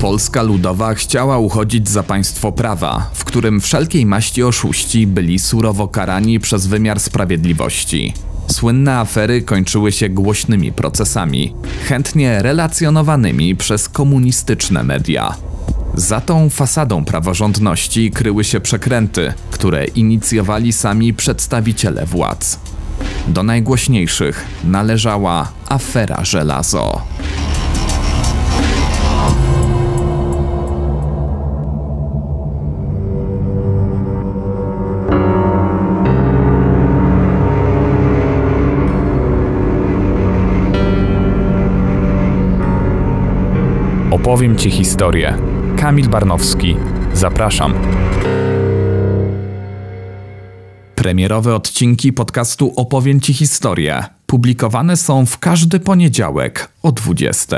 Polska Ludowa chciała uchodzić za państwo prawa, w którym wszelkiej maści oszuści byli surowo karani przez wymiar sprawiedliwości. Słynne afery kończyły się głośnymi procesami, chętnie relacjonowanymi przez komunistyczne media. Za tą fasadą praworządności kryły się przekręty, które inicjowali sami przedstawiciele władz. Do najgłośniejszych należała afera żelazo. Opowiem Ci historię. Kamil Barnowski. Zapraszam. Premierowe odcinki podcastu Opowiem Ci historię publikowane są w każdy poniedziałek o 20.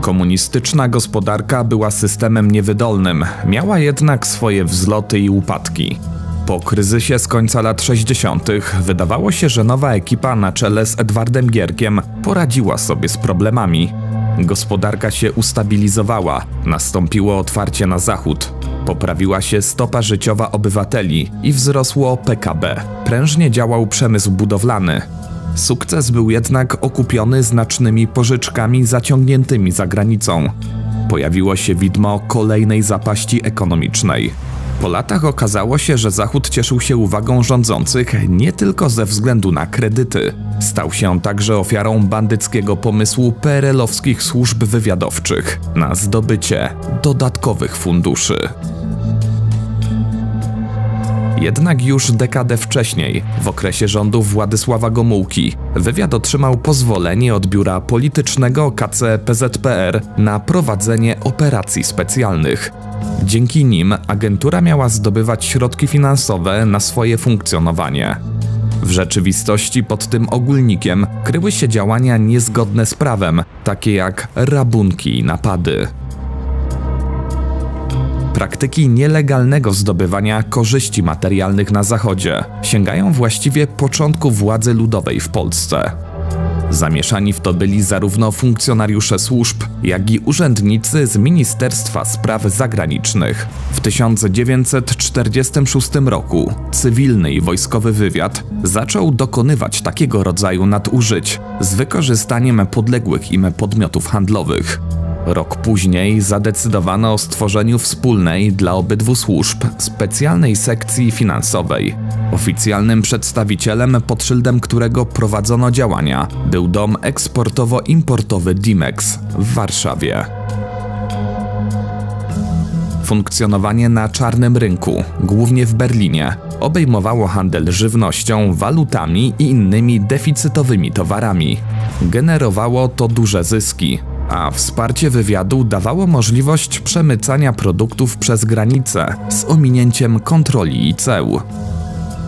Komunistyczna gospodarka była systemem niewydolnym, miała jednak swoje wzloty i upadki. Po kryzysie z końca lat 60. wydawało się, że nowa ekipa na czele z Edwardem Gierkiem poradziła sobie z problemami. Gospodarka się ustabilizowała, nastąpiło otwarcie na zachód, poprawiła się stopa życiowa obywateli i wzrosło PKB. Prężnie działał przemysł budowlany. Sukces był jednak okupiony znacznymi pożyczkami zaciągniętymi za granicą. Pojawiło się widmo kolejnej zapaści ekonomicznej. Po latach okazało się, że Zachód cieszył się uwagą rządzących nie tylko ze względu na kredyty. Stał się także ofiarą bandyckiego pomysłu PRL-owskich służb wywiadowczych na zdobycie dodatkowych funduszy. Jednak już dekadę wcześniej, w okresie rządów Władysława Gomułki, wywiad otrzymał pozwolenie od biura politycznego KC PZPR na prowadzenie operacji specjalnych. Dzięki nim agentura miała zdobywać środki finansowe na swoje funkcjonowanie. W rzeczywistości pod tym ogólnikiem kryły się działania niezgodne z prawem, takie jak rabunki i napady. Praktyki nielegalnego zdobywania korzyści materialnych na Zachodzie sięgają właściwie początku władzy ludowej w Polsce. Zamieszani w to byli zarówno funkcjonariusze służb, jak i urzędnicy z Ministerstwa Spraw Zagranicznych. W 1946 roku cywilny i wojskowy wywiad zaczął dokonywać takiego rodzaju nadużyć z wykorzystaniem podległych im podmiotów handlowych. Rok później zadecydowano o stworzeniu wspólnej dla obydwu służb specjalnej sekcji finansowej. Oficjalnym przedstawicielem, pod szyldem którego prowadzono działania, był dom eksportowo-importowy Dimex w Warszawie. Funkcjonowanie na czarnym rynku, głównie w Berlinie, obejmowało handel żywnością, walutami i innymi deficytowymi towarami. Generowało to duże zyski, a wsparcie wywiadu dawało możliwość przemycania produktów przez granicę z ominięciem kontroli i ceł.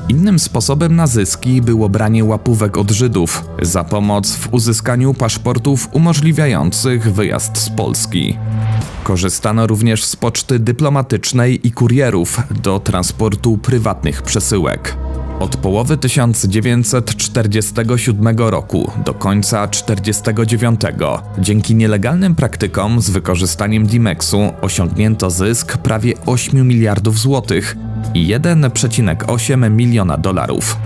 Innym sposobem na zyski było branie łapówek od Żydów za pomoc w uzyskaniu paszportów umożliwiających wyjazd z Polski. Korzystano również z poczty dyplomatycznej i kurierów do transportu prywatnych przesyłek. Od połowy 1947 roku do końca 1949 dzięki nielegalnym praktykom z wykorzystaniem Dimexu osiągnięto zysk prawie 8 miliardów złotych i 1,8 miliona dolarów.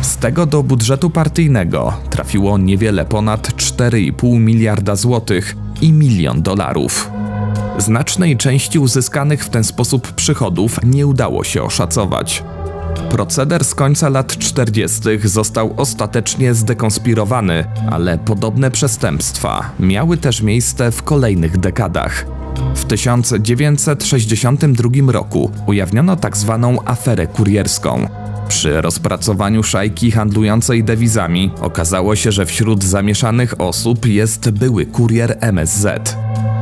Z tego do budżetu partyjnego trafiło niewiele ponad 4,5 miliarda złotych i milion dolarów. Znacznej części uzyskanych w ten sposób przychodów nie udało się oszacować. Proceder z końca lat 40. został ostatecznie zdekonspirowany, ale podobne przestępstwa miały też miejsce w kolejnych dekadach. W 1962 roku ujawniono tzw. Tak aferę kurierską. Przy rozpracowaniu szajki handlującej dewizami okazało się, że wśród zamieszanych osób jest były kurier MSZ.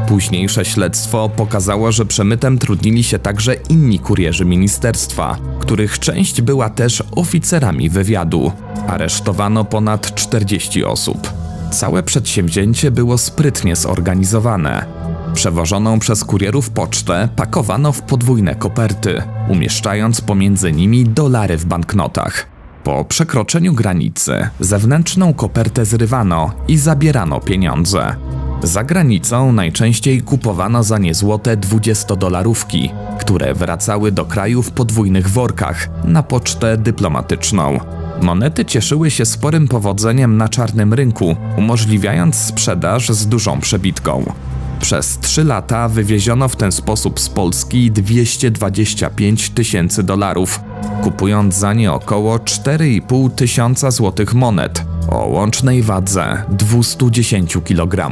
Późniejsze śledztwo pokazało, że przemytem trudnili się także inni kurierzy ministerstwa, których część była też oficerami wywiadu. Aresztowano ponad 40 osób. Całe przedsięwzięcie było sprytnie zorganizowane. Przewożoną przez kurierów pocztę pakowano w podwójne koperty, umieszczając pomiędzy nimi dolary w banknotach. Po przekroczeniu granicy zewnętrzną kopertę zrywano i zabierano pieniądze. Za granicą najczęściej kupowano za nie złote 20-dolarówki, które wracały do kraju w podwójnych workach na pocztę dyplomatyczną. Monety cieszyły się sporym powodzeniem na czarnym rynku, umożliwiając sprzedaż z dużą przebitką. Przez trzy lata wywieziono w ten sposób z Polski 225 tysięcy dolarów, kupując za nie około 4,5 tysiąca złotych monet o łącznej wadze 210 kg.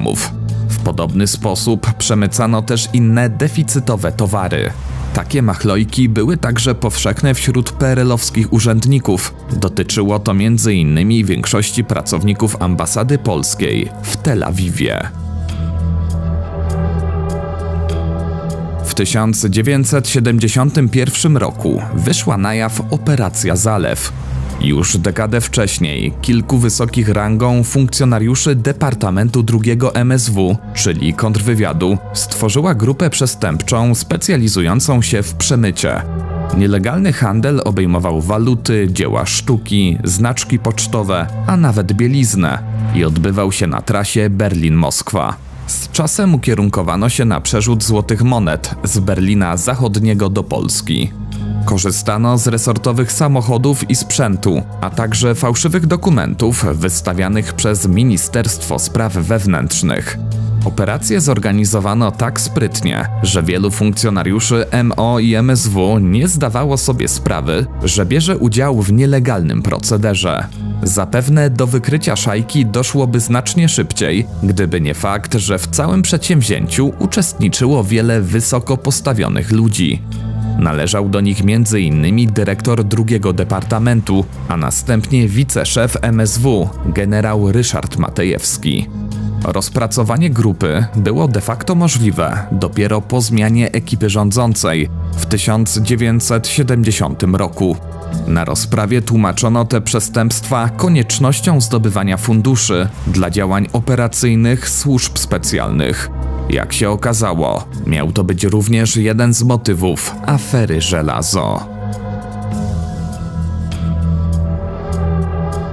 W podobny sposób przemycano też inne deficytowe towary. Takie machlojki były także powszechne wśród perelowskich urzędników. Dotyczyło to m.in. większości pracowników ambasady polskiej w Tel Awiwie. W 1971 roku wyszła na jaw Operacja Zalew, już dekadę wcześniej kilku wysokich rangą funkcjonariuszy Departamentu II MSW, czyli kontrwywiadu, stworzyła grupę przestępczą specjalizującą się w przemycie. Nielegalny handel obejmował waluty, dzieła sztuki, znaczki pocztowe, a nawet bieliznę i odbywał się na trasie Berlin-Moskwa. Z czasem ukierunkowano się na przerzut złotych monet z Berlina Zachodniego do Polski. Korzystano z resortowych samochodów i sprzętu, a także fałszywych dokumentów wystawianych przez Ministerstwo Spraw Wewnętrznych. Operację zorganizowano tak sprytnie, że wielu funkcjonariuszy MO i MSW nie zdawało sobie sprawy, że bierze udział w nielegalnym procederze. Zapewne do wykrycia szajki doszłoby znacznie szybciej, gdyby nie fakt, że w całym przedsięwzięciu uczestniczyło wiele wysoko postawionych ludzi. Należał do nich m.in. dyrektor drugiego departamentu, a następnie wiceszef MSW, generał Ryszard Matejewski. Rozpracowanie grupy było de facto możliwe dopiero po zmianie ekipy rządzącej w 1970 roku. Na rozprawie tłumaczono te przestępstwa koniecznością zdobywania funduszy dla działań operacyjnych służb specjalnych. Jak się okazało, miał to być również jeden z motywów afery żelazo.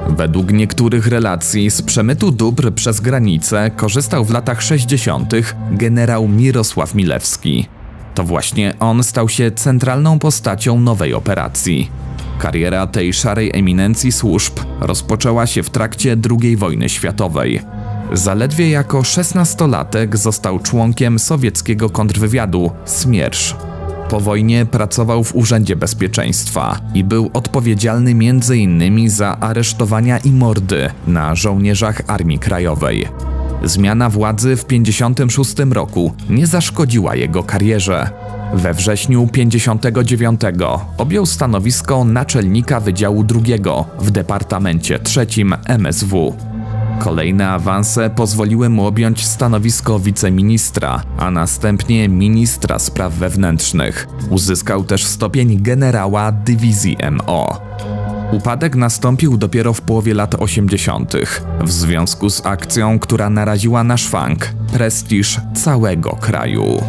Według niektórych relacji z przemytu dóbr przez granicę korzystał w latach 60. generał Mirosław Milewski. To właśnie on stał się centralną postacią nowej operacji. Kariera tej szarej eminencji służb rozpoczęła się w trakcie II wojny światowej. Zaledwie jako szesnastolatek został członkiem sowieckiego kontrwywiadu Smiersz. Po wojnie pracował w Urzędzie Bezpieczeństwa i był odpowiedzialny m.in. za aresztowania i mordy na żołnierzach Armii Krajowej. Zmiana władzy w 1956 roku nie zaszkodziła jego karierze. We wrześniu 59 objął stanowisko naczelnika Wydziału II w Departamencie III MSW. Kolejne awanse pozwoliły mu objąć stanowisko wiceministra, a następnie ministra spraw wewnętrznych. Uzyskał też stopień generała dywizji MO. Upadek nastąpił dopiero w połowie lat 80. w związku z akcją, która naraziła na szwank prestiż całego kraju.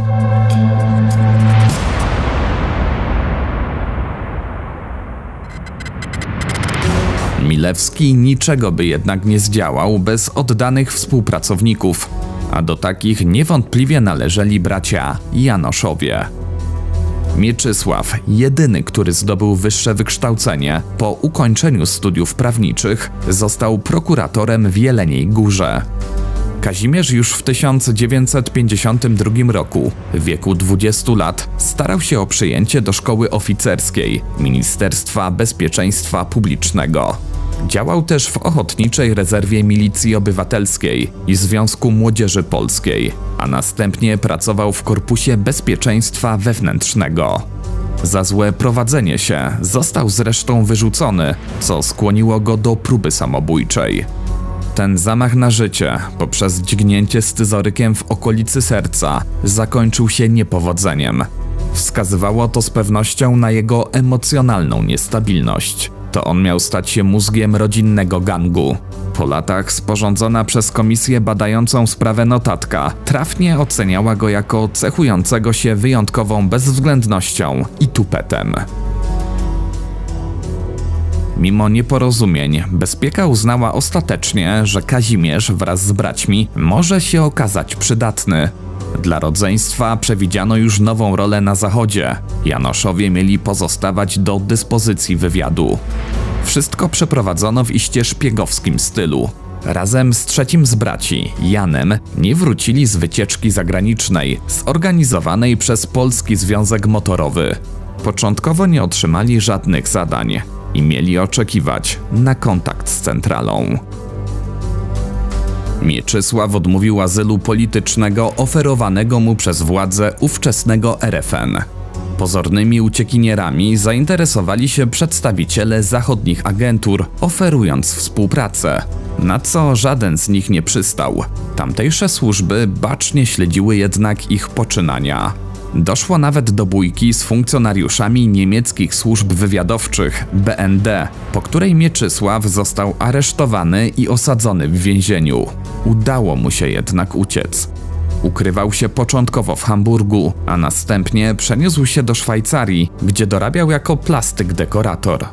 Milewski niczego by jednak nie zdziałał bez oddanych współpracowników, a do takich niewątpliwie należeli bracia Janoszowie. Mieczysław, jedyny, który zdobył wyższe wykształcenie, po ukończeniu studiów prawniczych został prokuratorem w Jeleniej Górze. Kazimierz już w 1952 roku, w wieku 20 lat, starał się o przyjęcie do szkoły oficerskiej Ministerstwa Bezpieczeństwa Publicznego. Działał też w Ochotniczej Rezerwie Milicji Obywatelskiej i Związku Młodzieży Polskiej, a następnie pracował w Korpusie Bezpieczeństwa Wewnętrznego. Za złe prowadzenie się został zresztą wyrzucony, co skłoniło go do próby samobójczej. Ten zamach na życie, poprzez dźgnięcie scyzorykiem w okolicy serca, zakończył się niepowodzeniem. Wskazywało to z pewnością na jego emocjonalną niestabilność. To on miał stać się mózgiem rodzinnego gangu. Po latach sporządzona przez komisję badającą sprawę notatka trafnie oceniała go jako cechującego się wyjątkową bezwzględnością i tupetem. Mimo nieporozumień, bezpieka uznała ostatecznie, że Kazimierz wraz z braćmi może się okazać przydatny. Dla rodzeństwa przewidziano już nową rolę na zachodzie. Janoszowie mieli pozostawać do dyspozycji wywiadu. Wszystko przeprowadzono w iście szpiegowskim stylu. Razem z trzecim z braci, Janem, nie wrócili z wycieczki zagranicznej, zorganizowanej przez Polski Związek Motorowy. Początkowo nie otrzymali żadnych zadań i mieli oczekiwać na kontakt z centralą. Mieczysław odmówił azylu politycznego oferowanego mu przez władze ówczesnego RFN. Pozornymi uciekinierami zainteresowali się przedstawiciele zachodnich agentur, oferując współpracę, na co żaden z nich nie przystał. Tamtejsze służby bacznie śledziły jednak ich poczynania. Doszło nawet do bójki z funkcjonariuszami niemieckich służb wywiadowczych BND, po której Mieczysław został aresztowany i osadzony w więzieniu. Udało mu się jednak uciec. Ukrywał się początkowo w Hamburgu, a następnie przeniósł się do Szwajcarii, gdzie dorabiał jako plastyk dekorator.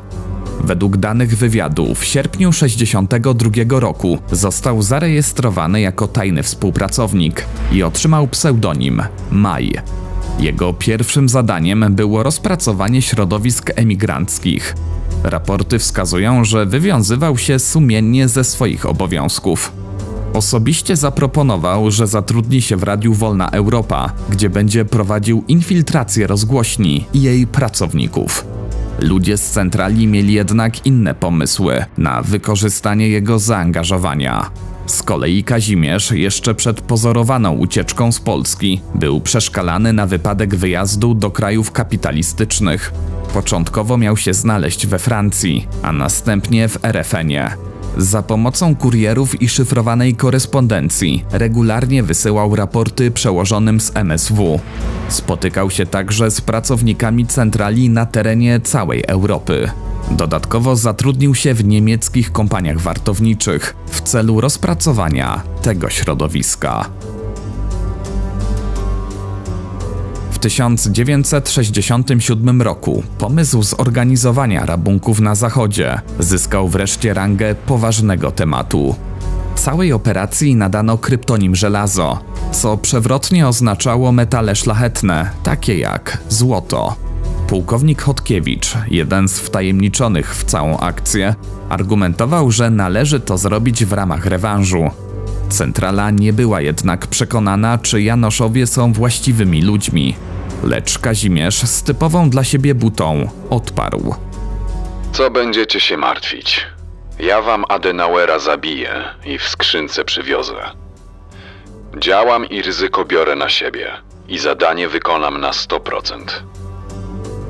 Według danych wywiadu w sierpniu 1962 roku został zarejestrowany jako tajny współpracownik i otrzymał pseudonim Maj. Jego pierwszym zadaniem było rozpracowanie środowisk emigranckich. Raporty wskazują, że wywiązywał się sumiennie ze swoich obowiązków. Osobiście zaproponował, że zatrudni się w Radiu Wolna Europa, gdzie będzie prowadził infiltrację rozgłośni i jej pracowników. Ludzie z centrali mieli jednak inne pomysły na wykorzystanie jego zaangażowania. Z kolei Kazimierz jeszcze przed pozorowaną ucieczką z Polski był przeszkalany na wypadek wyjazdu do krajów kapitalistycznych. Początkowo miał się znaleźć we Francji, a następnie w RFN-ie. Za pomocą kurierów i szyfrowanej korespondencji regularnie wysyłał raporty przełożonym z MSW. Spotykał się także z pracownikami centrali na terenie całej Europy. Dodatkowo zatrudnił się w niemieckich kompaniach wartowniczych w celu rozpracowania tego środowiska. W 1967 roku pomysł zorganizowania rabunków na Zachodzie zyskał wreszcie rangę poważnego tematu. Całej operacji nadano kryptonim żelazo, co przewrotnie oznaczało metale szlachetne, takie jak złoto. Pułkownik Chodkiewicz, jeden z wtajemniczonych w całą akcję, argumentował, że należy to zrobić w ramach rewanżu. Centrala nie była jednak przekonana, czy Janoszowie są właściwymi ludźmi, lecz Kazimierz z typową dla siebie butą odparł. Co będziecie się martwić? Ja wam Adenauera zabiję i w skrzynce przywiozę. Działam i ryzyko biorę na siebie. I zadanie wykonam na 100%.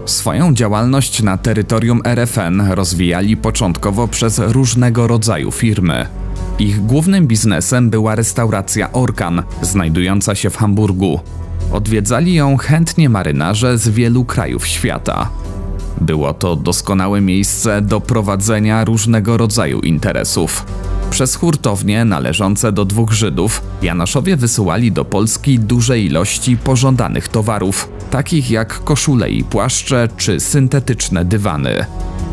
Swoją działalność na terytorium RFN rozwijali początkowo przez różnego rodzaju firmy. Ich głównym biznesem była restauracja Orkan, znajdująca się w Hamburgu. Odwiedzali ją chętnie marynarze z wielu krajów świata. Było to doskonałe miejsce do prowadzenia różnego rodzaju interesów. Przez hurtownie należące do dwóch Żydów, Janoszowie wysyłali do Polski duże ilości pożądanych towarów, takich jak koszule i płaszcze czy syntetyczne dywany.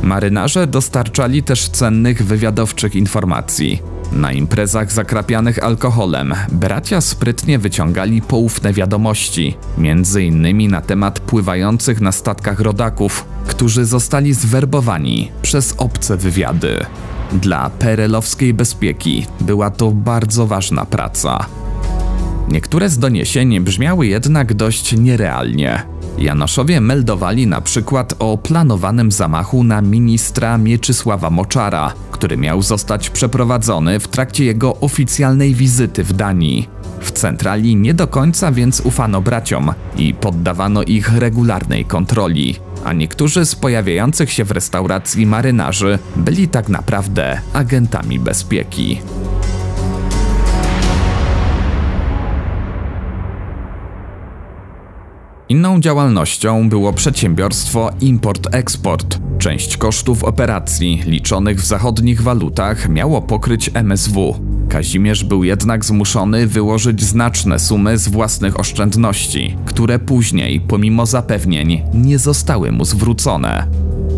Marynarze dostarczali też cennych wywiadowczych informacji. Na imprezach zakrapianych alkoholem bracia sprytnie wyciągali poufne wiadomości, między innymi na temat pływających na statkach rodaków, którzy zostali zwerbowani przez obce wywiady. Dla perelowskiej bezpieki była to bardzo ważna praca. Niektóre z doniesień brzmiały jednak dość nierealnie. Janoszowie meldowali na przykład o planowanym zamachu na ministra Mieczysława Moczara, który miał zostać przeprowadzony w trakcie jego oficjalnej wizyty w Danii. W centrali nie do końca więc ufano braciom i poddawano ich regularnej kontroli, a niektórzy z pojawiających się w restauracji marynarzy byli tak naprawdę agentami bezpieki. Inną działalnością było przedsiębiorstwo import-eksport. Część kosztów operacji, liczonych w zachodnich walutach, miało pokryć MSW. Kazimierz był jednak zmuszony wyłożyć znaczne sumy z własnych oszczędności, które później, pomimo zapewnień, nie zostały mu zwrócone.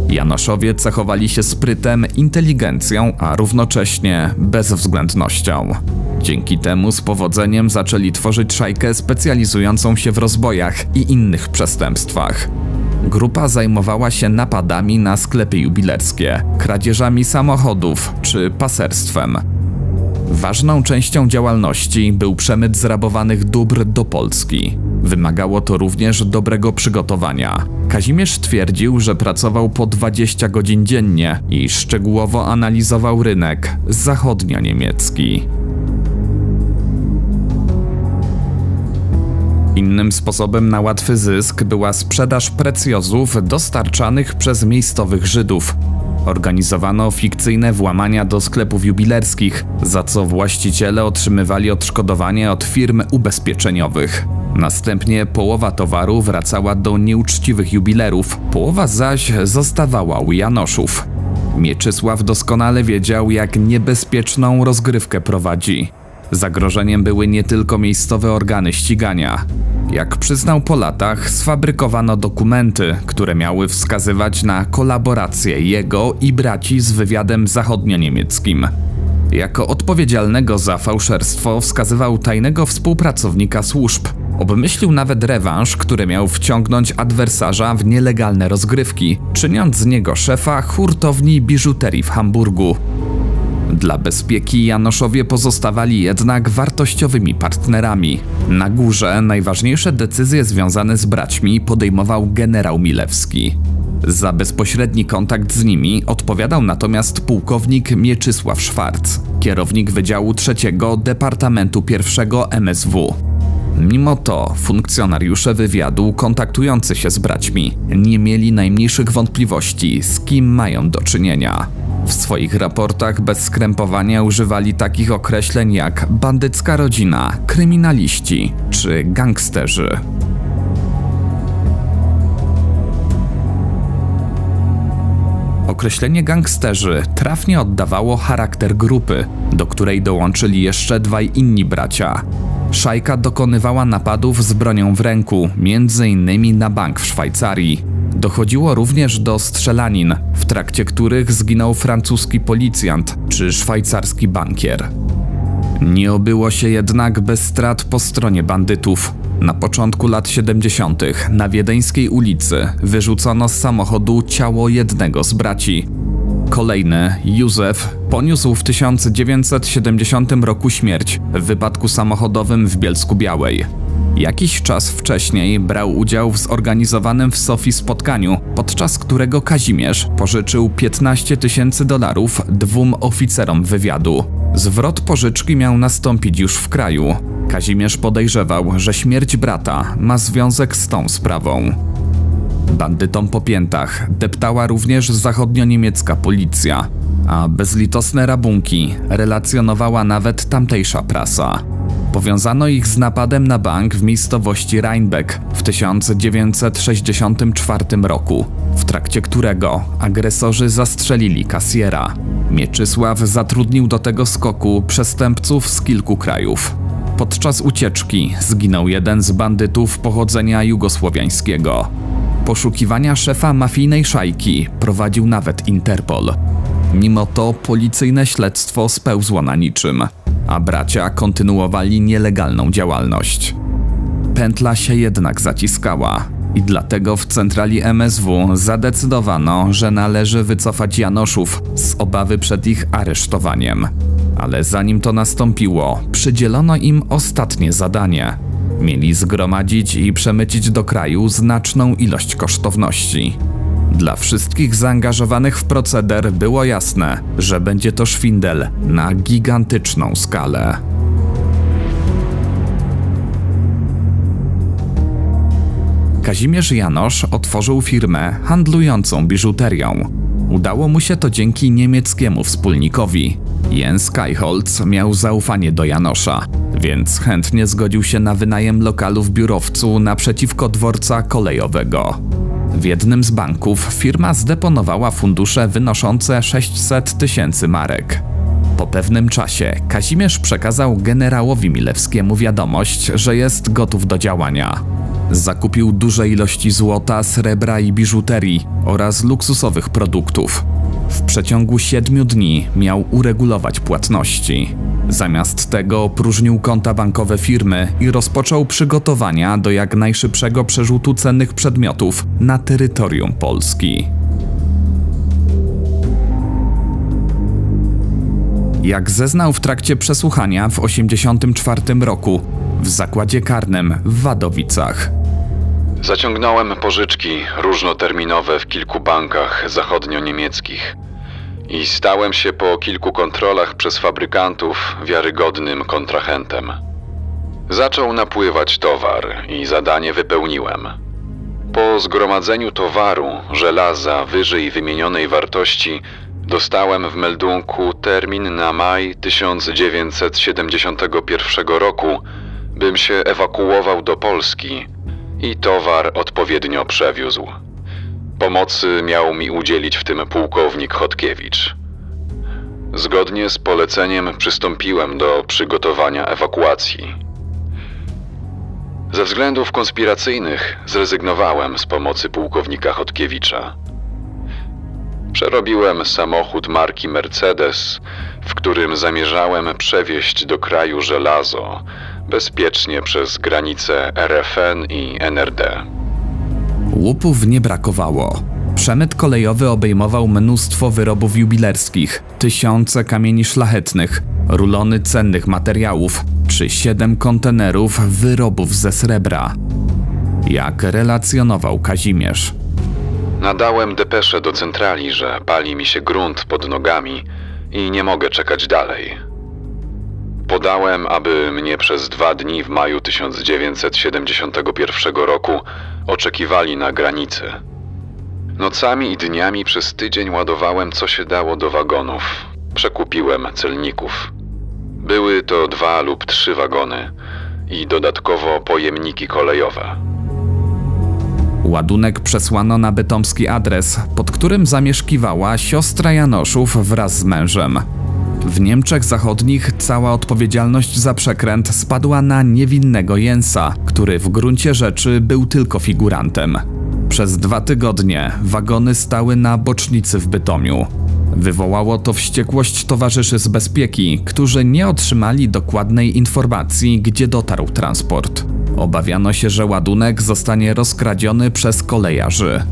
Janoszowie cechowali się sprytem, inteligencją, a równocześnie bezwzględnością. Dzięki temu z powodzeniem zaczęli tworzyć szajkę specjalizującą się w rozbojach i innych przestępstwach. Grupa zajmowała się napadami na sklepy jubilerskie, kradzieżami samochodów czy paserstwem. Ważną częścią działalności był przemyt zrabowanych dóbr do Polski. Wymagało to również dobrego przygotowania. Kazimierz twierdził, że pracował po 20 godzin dziennie i szczegółowo analizował rynek zachodnio-niemiecki. Innym sposobem na łatwy zysk była sprzedaż precjozów dostarczanych przez miejscowych Żydów. Organizowano fikcyjne włamania do sklepów jubilerskich, za co właściciele otrzymywali odszkodowanie od firm ubezpieczeniowych. Następnie połowa towaru wracała do nieuczciwych jubilerów, połowa zaś zostawała u Janoszów. Mieczysław doskonale wiedział, jak niebezpieczną rozgrywkę prowadzi. Zagrożeniem były nie tylko miejscowe organy ścigania. Jak przyznał po latach, sfabrykowano dokumenty, które miały wskazywać na kolaborację jego i braci z wywiadem zachodnio-niemieckim. Jako odpowiedzialnego za fałszerstwo wskazywał tajnego współpracownika służb. Obmyślił nawet rewanż, który miał wciągnąć adwersarza w nielegalne rozgrywki, czyniąc z niego szefa hurtowni biżuterii w Hamburgu. Dla bezpieki Janoszowie pozostawali jednak wartościowymi partnerami. Na górze najważniejsze decyzje związane z braćmi podejmował generał Milewski. Za bezpośredni kontakt z nimi odpowiadał natomiast pułkownik Mieczysław Szwarc, kierownik Wydziału III Departamentu I MSW. Mimo to funkcjonariusze wywiadu kontaktujący się z braćmi nie mieli najmniejszych wątpliwości, z kim mają do czynienia. W swoich raportach bez skrępowania używali takich określeń jak bandycka rodzina, kryminaliści czy gangsterzy. Określenie gangsterzy trafnie oddawało charakter grupy, do której dołączyli jeszcze dwaj inni bracia. Szajka dokonywała napadów z bronią w ręku, innymi na bank w Szwajcarii. Dochodziło również do strzelanin, w trakcie których zginął francuski policjant czy szwajcarski bankier. Nie obyło się jednak bez strat po stronie bandytów. Na początku lat 70. na Wiedeńskiej ulicy wyrzucono z samochodu ciało jednego z braci. Kolejny, Józef, poniósł w 1970 roku śmierć w wypadku samochodowym w Bielsku Białej. Jakiś czas wcześniej brał udział w zorganizowanym w Sofii spotkaniu, podczas którego Kazimierz pożyczył 15 tysięcy dolarów dwóm oficerom wywiadu. Zwrot pożyczki miał nastąpić już w kraju. Kazimierz podejrzewał, że śmierć brata ma związek z tą sprawą. Bandytom po piętach deptała również zachodnio-niemiecka policja, a bezlitosne rabunki relacjonowała nawet tamtejsza prasa. Powiązano ich z napadem na bank w miejscowości Rheinbeck w 1964 roku, w trakcie którego agresorzy zastrzelili kasjera. Mieczysław zatrudnił do tego skoku przestępców z kilku krajów. Podczas ucieczki zginął jeden z bandytów pochodzenia jugosłowiańskiego. Poszukiwania szefa mafijnej szajki prowadził nawet Interpol. Mimo to policyjne śledztwo spełzło na niczym a bracia kontynuowali nielegalną działalność. Pętla się jednak zaciskała i dlatego w centrali MSW zadecydowano, że należy wycofać Janoszów z obawy przed ich aresztowaniem. Ale zanim to nastąpiło, przydzielono im ostatnie zadanie. Mieli zgromadzić i przemycić do kraju znaczną ilość kosztowności. Dla wszystkich zaangażowanych w proceder było jasne, że będzie to szwindel na gigantyczną skalę. Kazimierz Janosz otworzył firmę handlującą biżuterią. Udało mu się to dzięki niemieckiemu wspólnikowi. Jens Kajholz miał zaufanie do Janosza, więc chętnie zgodził się na wynajem lokalu w biurowcu naprzeciwko dworca kolejowego. W jednym z banków firma zdeponowała fundusze wynoszące 600 tysięcy marek. Po pewnym czasie Kazimierz przekazał generałowi Milewskiemu wiadomość, że jest gotów do działania. Zakupił duże ilości złota, srebra i biżuterii oraz luksusowych produktów. W przeciągu siedmiu dni miał uregulować płatności. Zamiast tego opróżnił konta bankowe firmy i rozpoczął przygotowania do jak najszybszego przerzutu cennych przedmiotów na terytorium Polski. Jak zeznał w trakcie przesłuchania w 1984 roku w zakładzie karnym w Wadowicach. Zaciągnąłem pożyczki różnoterminowe w kilku bankach zachodnio-niemieckich i stałem się po kilku kontrolach przez fabrykantów wiarygodnym kontrahentem. Zaczął napływać towar i zadanie wypełniłem. Po zgromadzeniu towaru, żelaza wyżej wymienionej wartości, dostałem w meldunku termin na maj 1971 roku, bym się ewakuował do Polski i towar odpowiednio przewiózł. Pomocy miał mi udzielić w tym pułkownik Chodkiewicz. Zgodnie z poleceniem przystąpiłem do przygotowania ewakuacji. Ze względów konspiracyjnych zrezygnowałem z pomocy pułkownika Chodkiewicza. Przerobiłem samochód marki Mercedes, w którym zamierzałem przewieźć do kraju żelazo bezpiecznie przez granice RFN i NRD. Łupów nie brakowało. Przemyt kolejowy obejmował mnóstwo wyrobów jubilerskich, tysiące kamieni szlachetnych, rulony cennych materiałów czy siedem kontenerów wyrobów ze srebra. Jak relacjonował Kazimierz. Nadałem depeszę do centrali, że pali mi się grunt pod nogami i nie mogę czekać dalej. Podałem, aby mnie przez dwa dni w maju 1971 roku oczekiwali na granicy. Nocami i dniami przez tydzień ładowałem co się dało do wagonów. Przekupiłem celników. Były to dwa lub trzy wagony i dodatkowo pojemniki kolejowe. Ładunek przesłano na bytomski adres, pod którym zamieszkiwała siostra Janoszów wraz z mężem. W Niemczech Zachodnich cała odpowiedzialność za przekręt spadła na niewinnego Jensa, który w gruncie rzeczy był tylko figurantem. Przez dwa tygodnie wagony stały na bocznicy w Bytomiu. Wywołało to wściekłość towarzyszy z bezpieki, którzy nie otrzymali dokładnej informacji, gdzie dotarł transport. Obawiano się, że ładunek zostanie rozkradziony przez kolejarzy.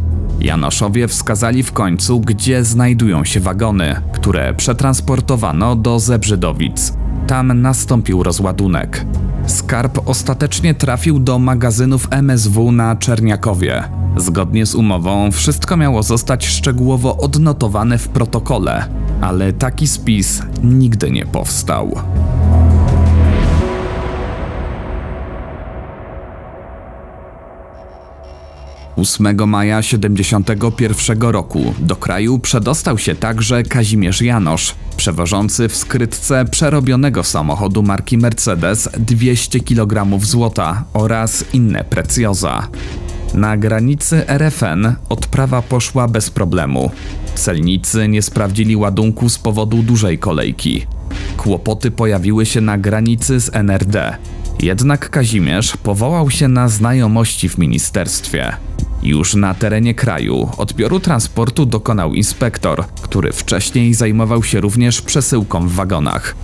Janoszowie wskazali w końcu, gdzie znajdują się wagony, które przetransportowano do Zebrzydowic. Tam nastąpił rozładunek. Skarb ostatecznie trafił do magazynów MSW na Czerniakowie. Zgodnie z umową, wszystko miało zostać szczegółowo odnotowane w protokole, ale taki spis nigdy nie powstał. 8 maja 71 roku do kraju przedostał się także Kazimierz Janosz, przewożący w skrytce przerobionego samochodu marki Mercedes 200 kg złota oraz inne precjoza. Na granicy RFN odprawa poszła bez problemu. Celnicy nie sprawdzili ładunku z powodu dużej kolejki. Kłopoty pojawiły się na granicy z NRD. Jednak Kazimierz powołał się na znajomości w ministerstwie. Już na terenie kraju odbioru transportu dokonał inspektor, który wcześniej zajmował się również przesyłką w wagonach.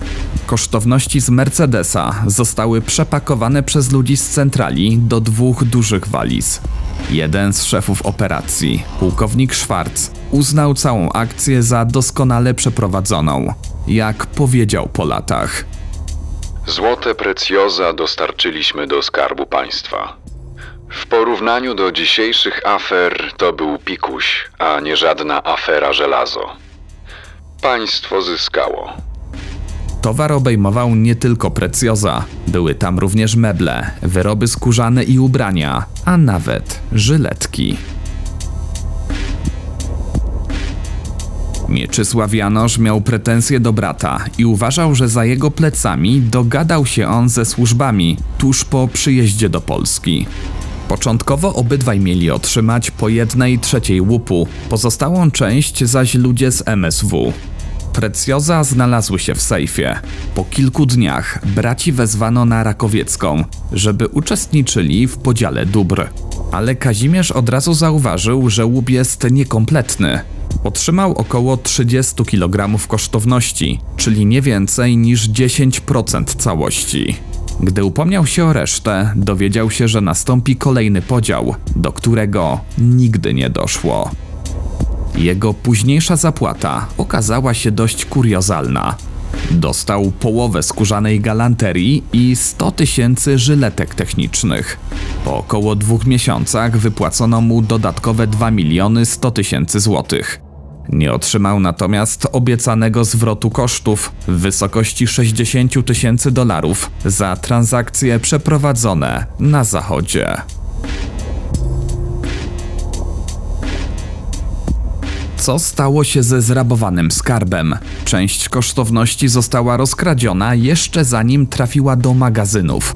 Kosztowności z Mercedesa zostały przepakowane przez ludzi z centrali do dwóch dużych waliz. Jeden z szefów operacji, pułkownik Schwarz, uznał całą akcję za doskonale przeprowadzoną, jak powiedział po latach. Złote precjoza dostarczyliśmy do skarbu państwa. W porównaniu do dzisiejszych afer to był pikuś, a nie żadna afera żelazo. Państwo zyskało. Towar obejmował nie tylko precjoza, były tam również meble, wyroby skórzane i ubrania, a nawet żyletki. Mieczysław Janosz miał pretensje do brata i uważał, że za jego plecami dogadał się on ze służbami tuż po przyjeździe do Polski. Początkowo obydwaj mieli otrzymać po jednej trzeciej łupu, pozostałą część zaś ludzie z MSW. Precjoza znalazły się w sejfie. Po kilku dniach braci wezwano na Rakowiecką, żeby uczestniczyli w podziale dóbr. Ale Kazimierz od razu zauważył, że łup jest niekompletny. Otrzymał około 30 kg kosztowności, czyli nie więcej niż 10% całości. Gdy upomniał się o resztę, dowiedział się, że nastąpi kolejny podział, do którego nigdy nie doszło. Jego późniejsza zapłata okazała się dość kuriozalna. Dostał połowę skórzanej galanterii i 100 tysięcy żyletek technicznych. Po około dwóch miesiącach wypłacono mu dodatkowe 2 miliony 100 tysięcy złotych. Nie otrzymał natomiast obiecanego zwrotu kosztów w wysokości 60 tysięcy dolarów za transakcje przeprowadzone na zachodzie. Co stało się ze zrabowanym skarbem? Część kosztowności została rozkradziona jeszcze zanim trafiła do magazynów.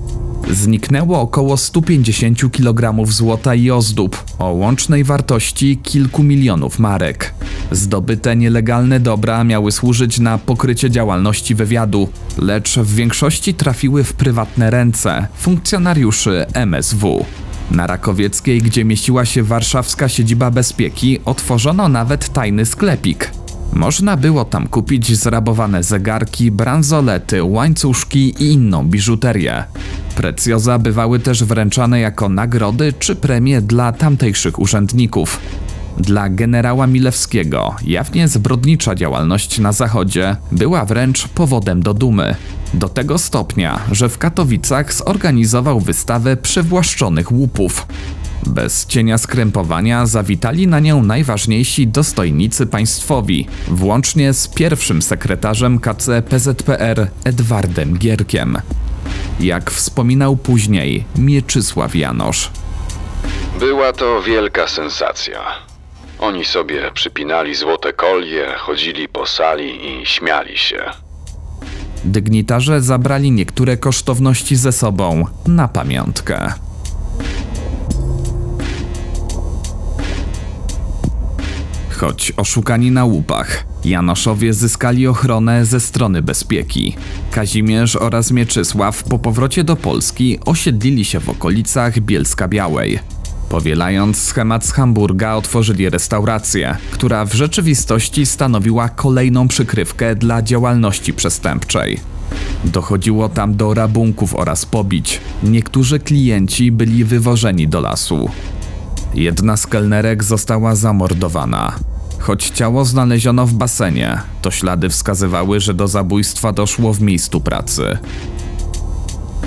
Zniknęło około 150 kg złota i ozdób o łącznej wartości kilku milionów marek. Zdobyte nielegalne dobra miały służyć na pokrycie działalności wywiadu, lecz w większości trafiły w prywatne ręce funkcjonariuszy MSW. Na Rakowieckiej, gdzie mieściła się warszawska siedziba bezpieki, otworzono nawet tajny sklepik. Można było tam kupić zrabowane zegarki, bransolety, łańcuszki i inną biżuterię. Precjoza bywały też wręczane jako nagrody czy premie dla tamtejszych urzędników. Dla generała Milewskiego jawnie zbrodnicza działalność na Zachodzie była wręcz powodem do dumy. Do tego stopnia, że w Katowicach zorganizował wystawę przywłaszczonych łupów. Bez cienia skrępowania zawitali na nią najważniejsi dostojnicy państwowi, włącznie z pierwszym sekretarzem KC PZPR Edwardem Gierkiem. Jak wspominał później Mieczysław Janosz. Była to wielka sensacja. Oni sobie przypinali złote kolie, chodzili po sali i śmiali się. Dygnitarze zabrali niektóre kosztowności ze sobą na pamiątkę. Choć oszukani na łupach, Janoszowie zyskali ochronę ze strony bezpieki. Kazimierz oraz Mieczysław po powrocie do Polski osiedlili się w okolicach Bielska Białej. Powielając schemat z Hamburga, otworzyli restaurację, która w rzeczywistości stanowiła kolejną przykrywkę dla działalności przestępczej. Dochodziło tam do rabunków oraz pobić. Niektórzy klienci byli wywożeni do lasu. Jedna z kelnerek została zamordowana. Choć ciało znaleziono w basenie, to ślady wskazywały, że do zabójstwa doszło w miejscu pracy.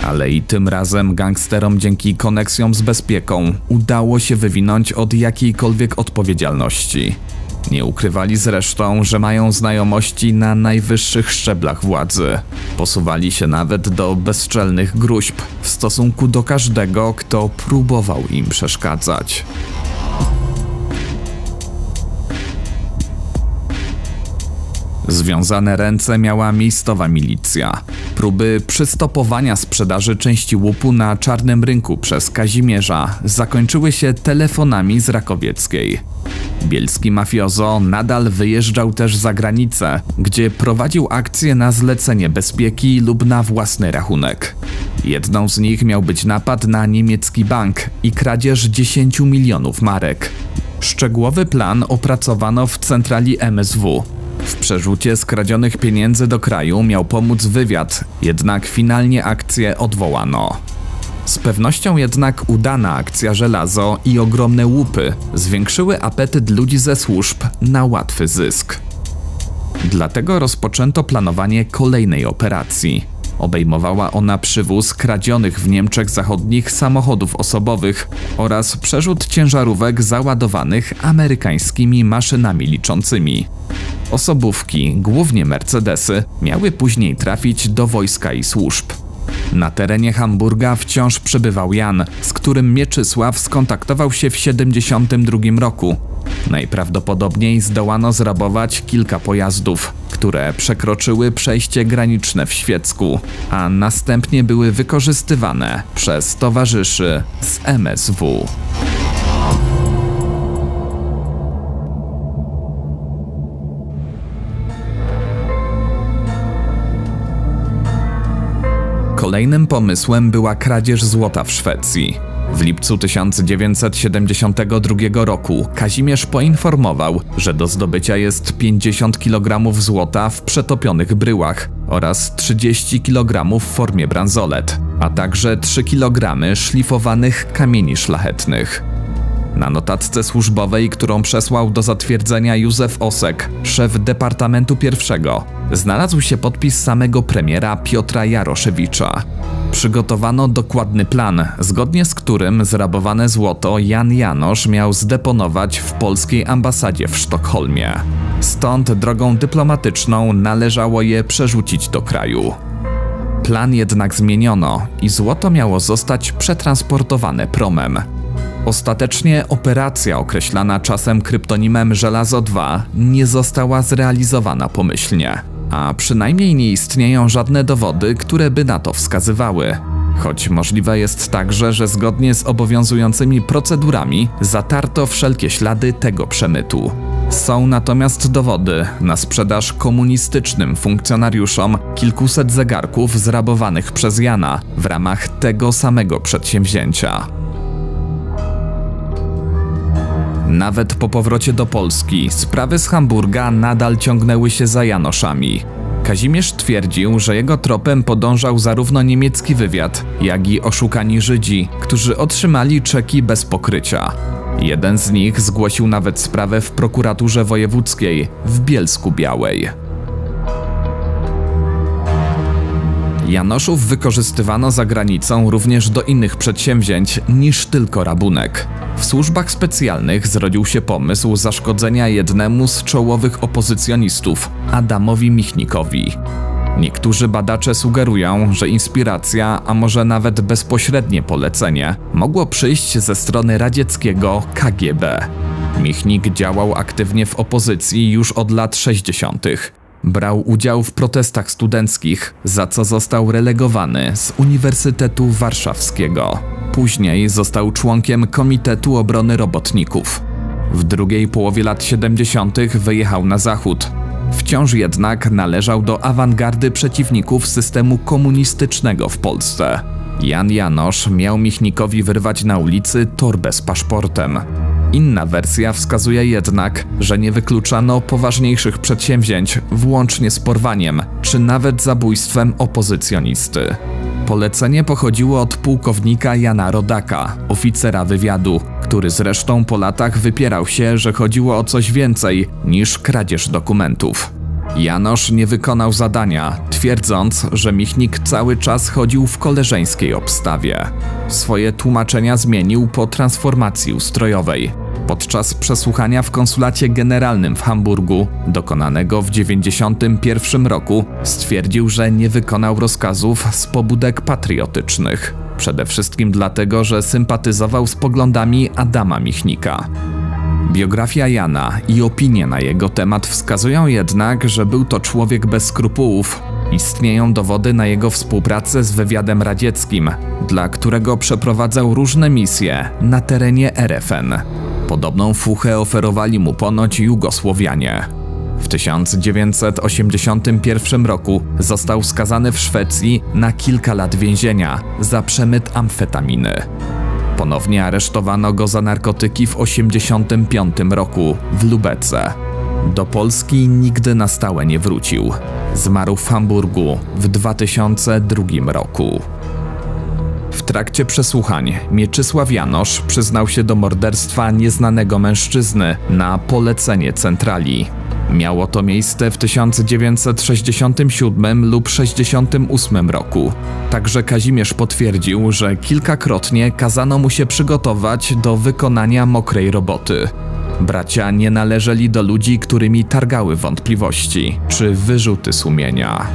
Ale i tym razem gangsterom dzięki koneksjom z bezpieką udało się wywinąć od jakiejkolwiek odpowiedzialności. Nie ukrywali zresztą, że mają znajomości na najwyższych szczeblach władzy. Posuwali się nawet do bezczelnych gruźb w stosunku do każdego, kto próbował im przeszkadzać. Związane ręce miała miejscowa milicja. Próby przystopowania sprzedaży części łupu na czarnym rynku przez Kazimierza zakończyły się telefonami z Rakowieckiej. Bielski mafiozo nadal wyjeżdżał też za granicę, gdzie prowadził akcje na zlecenie bezpieki lub na własny rachunek. Jedną z nich miał być napad na niemiecki bank i kradzież 10 milionów marek. Szczegółowy plan opracowano w centrali MSW. W przerzucie skradzionych pieniędzy do kraju miał pomóc wywiad, jednak finalnie akcję odwołano. Z pewnością jednak udana akcja żelazo i ogromne łupy zwiększyły apetyt ludzi ze służb na łatwy zysk. Dlatego rozpoczęto planowanie kolejnej operacji. Obejmowała ona przywóz kradzionych w Niemczech Zachodnich samochodów osobowych oraz przerzut ciężarówek załadowanych amerykańskimi maszynami liczącymi. Osobówki, głównie Mercedesy, miały później trafić do wojska i służb. Na terenie Hamburga wciąż przebywał Jan, z którym Mieczysław skontaktował się w 1972 roku. Najprawdopodobniej zdołano zrabować kilka pojazdów, które przekroczyły przejście graniczne w Świecku, a następnie były wykorzystywane przez towarzyszy z MSW. Kolejnym pomysłem była kradzież złota w Szwecji. W lipcu 1972 roku Kazimierz poinformował, że do zdobycia jest 50 kg złota w przetopionych bryłach oraz 30 kg w formie bransolet, a także 3 kg szlifowanych kamieni szlachetnych. Na notatce służbowej, którą przesłał do zatwierdzenia Józef Osek, szef Departamentu I, znalazł się podpis samego premiera Piotra Jaroszewicza. Przygotowano dokładny plan, zgodnie z którym zrabowane złoto Jan Janosz miał zdeponować w polskiej ambasadzie w Sztokholmie. Stąd drogą dyplomatyczną należało je przerzucić do kraju. Plan jednak zmieniono i złoto miało zostać przetransportowane promem. Ostatecznie operacja określana czasem kryptonimem Żelazo 2 nie została zrealizowana pomyślnie, a przynajmniej nie istnieją żadne dowody, które by na to wskazywały. Choć możliwe jest także, że zgodnie z obowiązującymi procedurami zatarto wszelkie ślady tego przemytu. Są natomiast dowody na sprzedaż komunistycznym funkcjonariuszom kilkuset zegarków zrabowanych przez Jana w ramach tego samego przedsięwzięcia. Nawet po powrocie do Polski sprawy z Hamburga nadal ciągnęły się za Janoszami. Kazimierz twierdził, że jego tropem podążał zarówno niemiecki wywiad, jak i oszukani Żydzi, którzy otrzymali czeki bez pokrycia. Jeden z nich zgłosił nawet sprawę w prokuraturze wojewódzkiej w Bielsku Białej. Janoszów wykorzystywano za granicą również do innych przedsięwzięć niż tylko rabunek. W służbach specjalnych zrodził się pomysł zaszkodzenia jednemu z czołowych opozycjonistów, Adamowi Michnikowi. Niektórzy badacze sugerują, że inspiracja, a może nawet bezpośrednie polecenie, mogło przyjść ze strony radzieckiego KGB. Michnik działał aktywnie w opozycji już od lat 60. Brał udział w protestach studenckich, za co został relegowany z Uniwersytetu Warszawskiego. Później został członkiem Komitetu Obrony Robotników. W drugiej połowie lat 70. wyjechał na zachód. Wciąż jednak należał do awangardy przeciwników systemu komunistycznego w Polsce. Jan Janosz miał Michnikowi wyrwać na ulicy torbę z paszportem. Inna wersja wskazuje jednak, że nie wykluczano poważniejszych przedsięwzięć, włącznie z porwaniem, czy nawet zabójstwem opozycjonisty. Polecenie pochodziło od pułkownika Jana Rodaka, oficera wywiadu, który zresztą po latach wypierał się, że chodziło o coś więcej niż kradzież dokumentów. Janosz nie wykonał zadania, twierdząc, że Michnik cały czas chodził w koleżeńskiej obstawie. Swoje tłumaczenia zmienił po transformacji ustrojowej. Podczas przesłuchania w konsulacie generalnym w Hamburgu, dokonanego w 1991 roku, stwierdził, że nie wykonał rozkazów z pobudek patriotycznych. Przede wszystkim dlatego, że sympatyzował z poglądami Adama Michnika. Biografia Jana i opinie na jego temat wskazują jednak, że był to człowiek bez skrupułów. Istnieją dowody na jego współpracę z wywiadem radzieckim, dla którego przeprowadzał różne misje na terenie RFN. Podobną fuchę oferowali mu ponoć Jugosłowianie. W 1981 roku został skazany w Szwecji na kilka lat więzienia za przemyt amfetaminy. Ponownie aresztowano go za narkotyki w 1985 roku w Lubece. Do Polski nigdy na stałe nie wrócił. Zmarł w Hamburgu w 2002 roku. W trakcie przesłuchań Mieczysław Janosz przyznał się do morderstwa nieznanego mężczyzny na polecenie centrali. Miało to miejsce w 1967 lub 68 roku. Także Kazimierz potwierdził, że kilkakrotnie kazano mu się przygotować do wykonania mokrej roboty. Bracia nie należeli do ludzi, którymi targały wątpliwości czy wyrzuty sumienia.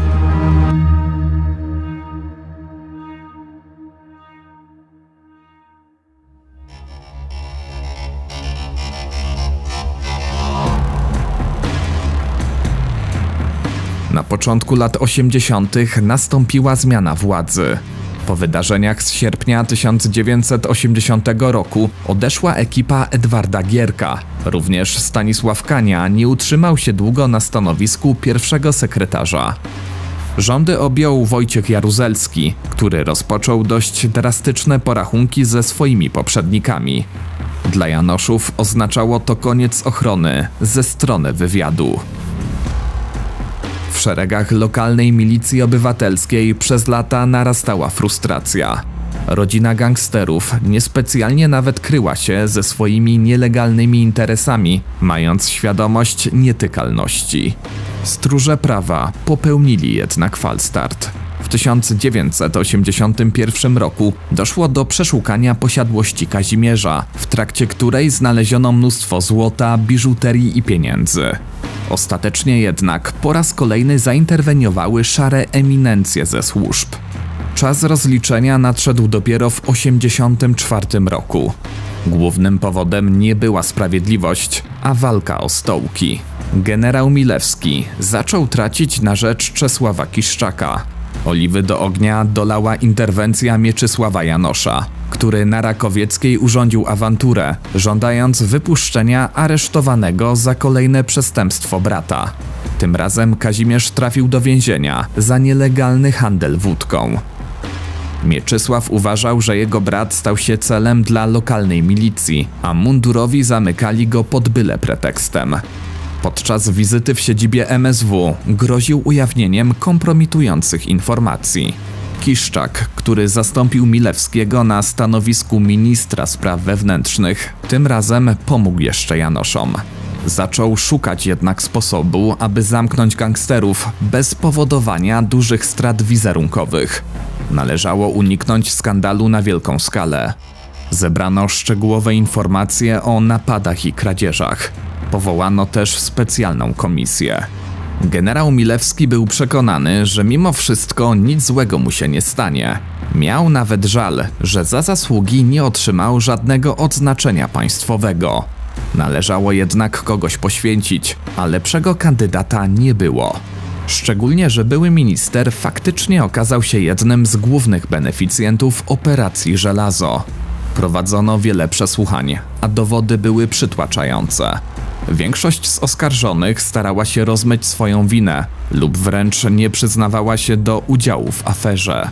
Początku lat 80. nastąpiła zmiana władzy. Po wydarzeniach z sierpnia 1980 roku odeszła ekipa Edwarda Gierka. Również Stanisław Kania nie utrzymał się długo na stanowisku pierwszego sekretarza. Rządy objął Wojciech Jaruzelski, który rozpoczął dość drastyczne porachunki ze swoimi poprzednikami. Dla Janoszów oznaczało to koniec ochrony ze strony wywiadu. W szeregach lokalnej milicji obywatelskiej przez lata narastała frustracja. Rodzina gangsterów niespecjalnie nawet kryła się ze swoimi nielegalnymi interesami, mając świadomość nietykalności. Stróże prawa popełnili jednak falstart. W 1981 roku doszło do przeszukania posiadłości Kazimierza, w trakcie której znaleziono mnóstwo złota, biżuterii i pieniędzy. Ostatecznie jednak po raz kolejny zainterweniowały szare eminencje ze służb. Czas rozliczenia nadszedł dopiero w 1984 roku. Głównym powodem nie była sprawiedliwość, a walka o stołki. Generał Milewski zaczął tracić na rzecz Czesława Kiszczaka. Oliwy do ognia dolała interwencja Mieczysława Janosza, który na Rakowieckiej urządził awanturę, żądając wypuszczenia aresztowanego za kolejne przestępstwo brata. Tym razem Kazimierz trafił do więzienia za nielegalny handel wódką. Mieczysław uważał, że jego brat stał się celem dla lokalnej milicji, a mundurowi zamykali go pod byle pretekstem. Podczas wizyty w siedzibie MSW groził ujawnieniem kompromitujących informacji. Kiszczak, który zastąpił Milewskiego na stanowisku ministra spraw wewnętrznych, tym razem pomógł jeszcze Janoszom. Zaczął szukać jednak sposobu, aby zamknąć gangsterów bez powodowania dużych strat wizerunkowych. Należało uniknąć skandalu na wielką skalę. Zebrano szczegółowe informacje o napadach i kradzieżach. Powołano też specjalną komisję. Generał Milewski był przekonany, że mimo wszystko nic złego mu się nie stanie. Miał nawet żal, że za zasługi nie otrzymał żadnego odznaczenia państwowego. Należało jednak kogoś poświęcić, a lepszego kandydata nie było. Szczególnie, że były minister faktycznie okazał się jednym z głównych beneficjentów operacji Żelazo. Prowadzono wiele przesłuchań, a dowody były przytłaczające. Większość z oskarżonych starała się rozmyć swoją winę lub wręcz nie przyznawała się do udziału w aferze.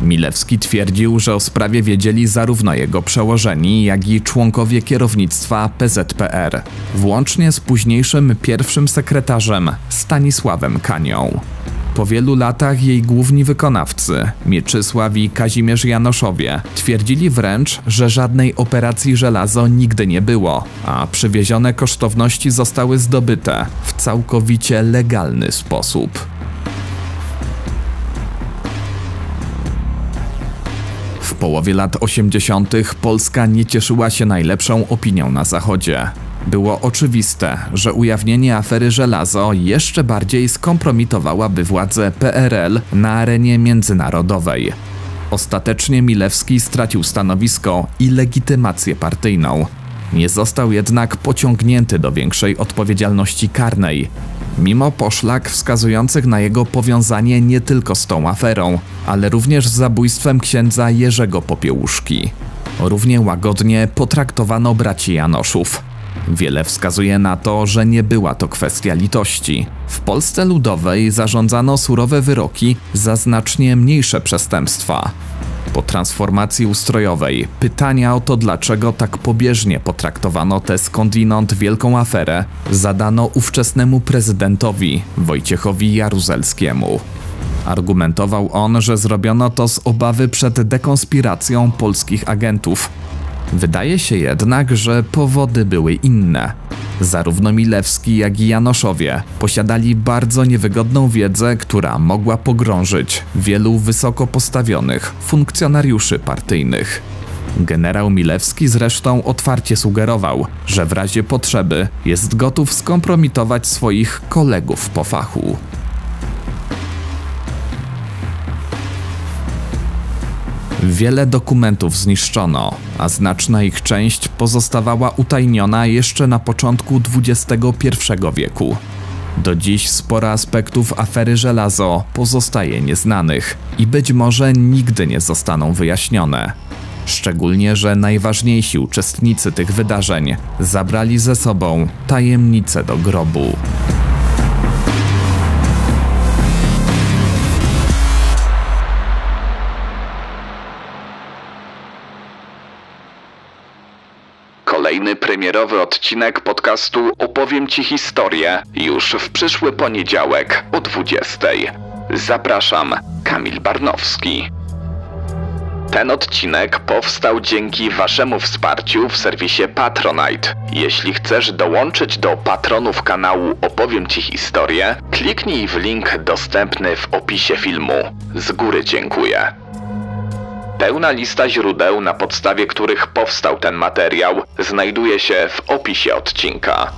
Milewski twierdził, że o sprawie wiedzieli zarówno jego przełożeni, jak i członkowie kierownictwa PZPR, włącznie z późniejszym pierwszym sekretarzem Stanisławem Kanią. Po wielu latach jej główni wykonawcy, Mieczysław i Kazimierz Janoszowie, twierdzili wręcz, że żadnej operacji żelazo nigdy nie było, a przywiezione kosztowności zostały zdobyte w całkowicie legalny sposób. W połowie lat 80. Polska nie cieszyła się najlepszą opinią na Zachodzie. Było oczywiste, że ujawnienie afery żelazo jeszcze bardziej skompromitowałaby władzę PRL na arenie międzynarodowej. Ostatecznie Milewski stracił stanowisko i legitymację partyjną. Nie został jednak pociągnięty do większej odpowiedzialności karnej, mimo poszlak wskazujących na jego powiązanie nie tylko z tą aferą, ale również z zabójstwem księdza Jerzego Popiełuszki. Równie łagodnie potraktowano braci Janoszów. Wiele wskazuje na to, że nie była to kwestia litości. W Polsce Ludowej zarządzano surowe wyroki za znacznie mniejsze przestępstwa. Po transformacji ustrojowej pytania o to, dlaczego tak pobieżnie potraktowano tę skądinąd wielką aferę, zadano ówczesnemu prezydentowi Wojciechowi Jaruzelskiemu. Argumentował on, że zrobiono to z obawy przed dekonspiracją polskich agentów, Wydaje się jednak, że powody były inne. Zarówno Milewski, jak i Janoszowie posiadali bardzo niewygodną wiedzę, która mogła pogrążyć wielu wysoko postawionych funkcjonariuszy partyjnych. Generał Milewski zresztą otwarcie sugerował, że w razie potrzeby jest gotów skompromitować swoich kolegów po fachu. Wiele dokumentów zniszczono, a znaczna ich część pozostawała utajniona jeszcze na początku XXI wieku. Do dziś sporo aspektów afery żelazo pozostaje nieznanych i być może nigdy nie zostaną wyjaśnione. Szczególnie, że najważniejsi uczestnicy tych wydarzeń zabrali ze sobą tajemnicę do grobu. Premierowy odcinek podcastu Opowiem Ci historię już w przyszły poniedziałek o 20. Zapraszam, Kamil Barnowski. Ten odcinek powstał dzięki Waszemu wsparciu w serwisie Patronite. Jeśli chcesz dołączyć do patronów kanału Opowiem Ci historię, kliknij w link dostępny w opisie filmu. Z góry dziękuję. Pełna lista źródeł, na podstawie których powstał ten materiał, znajduje się w opisie odcinka.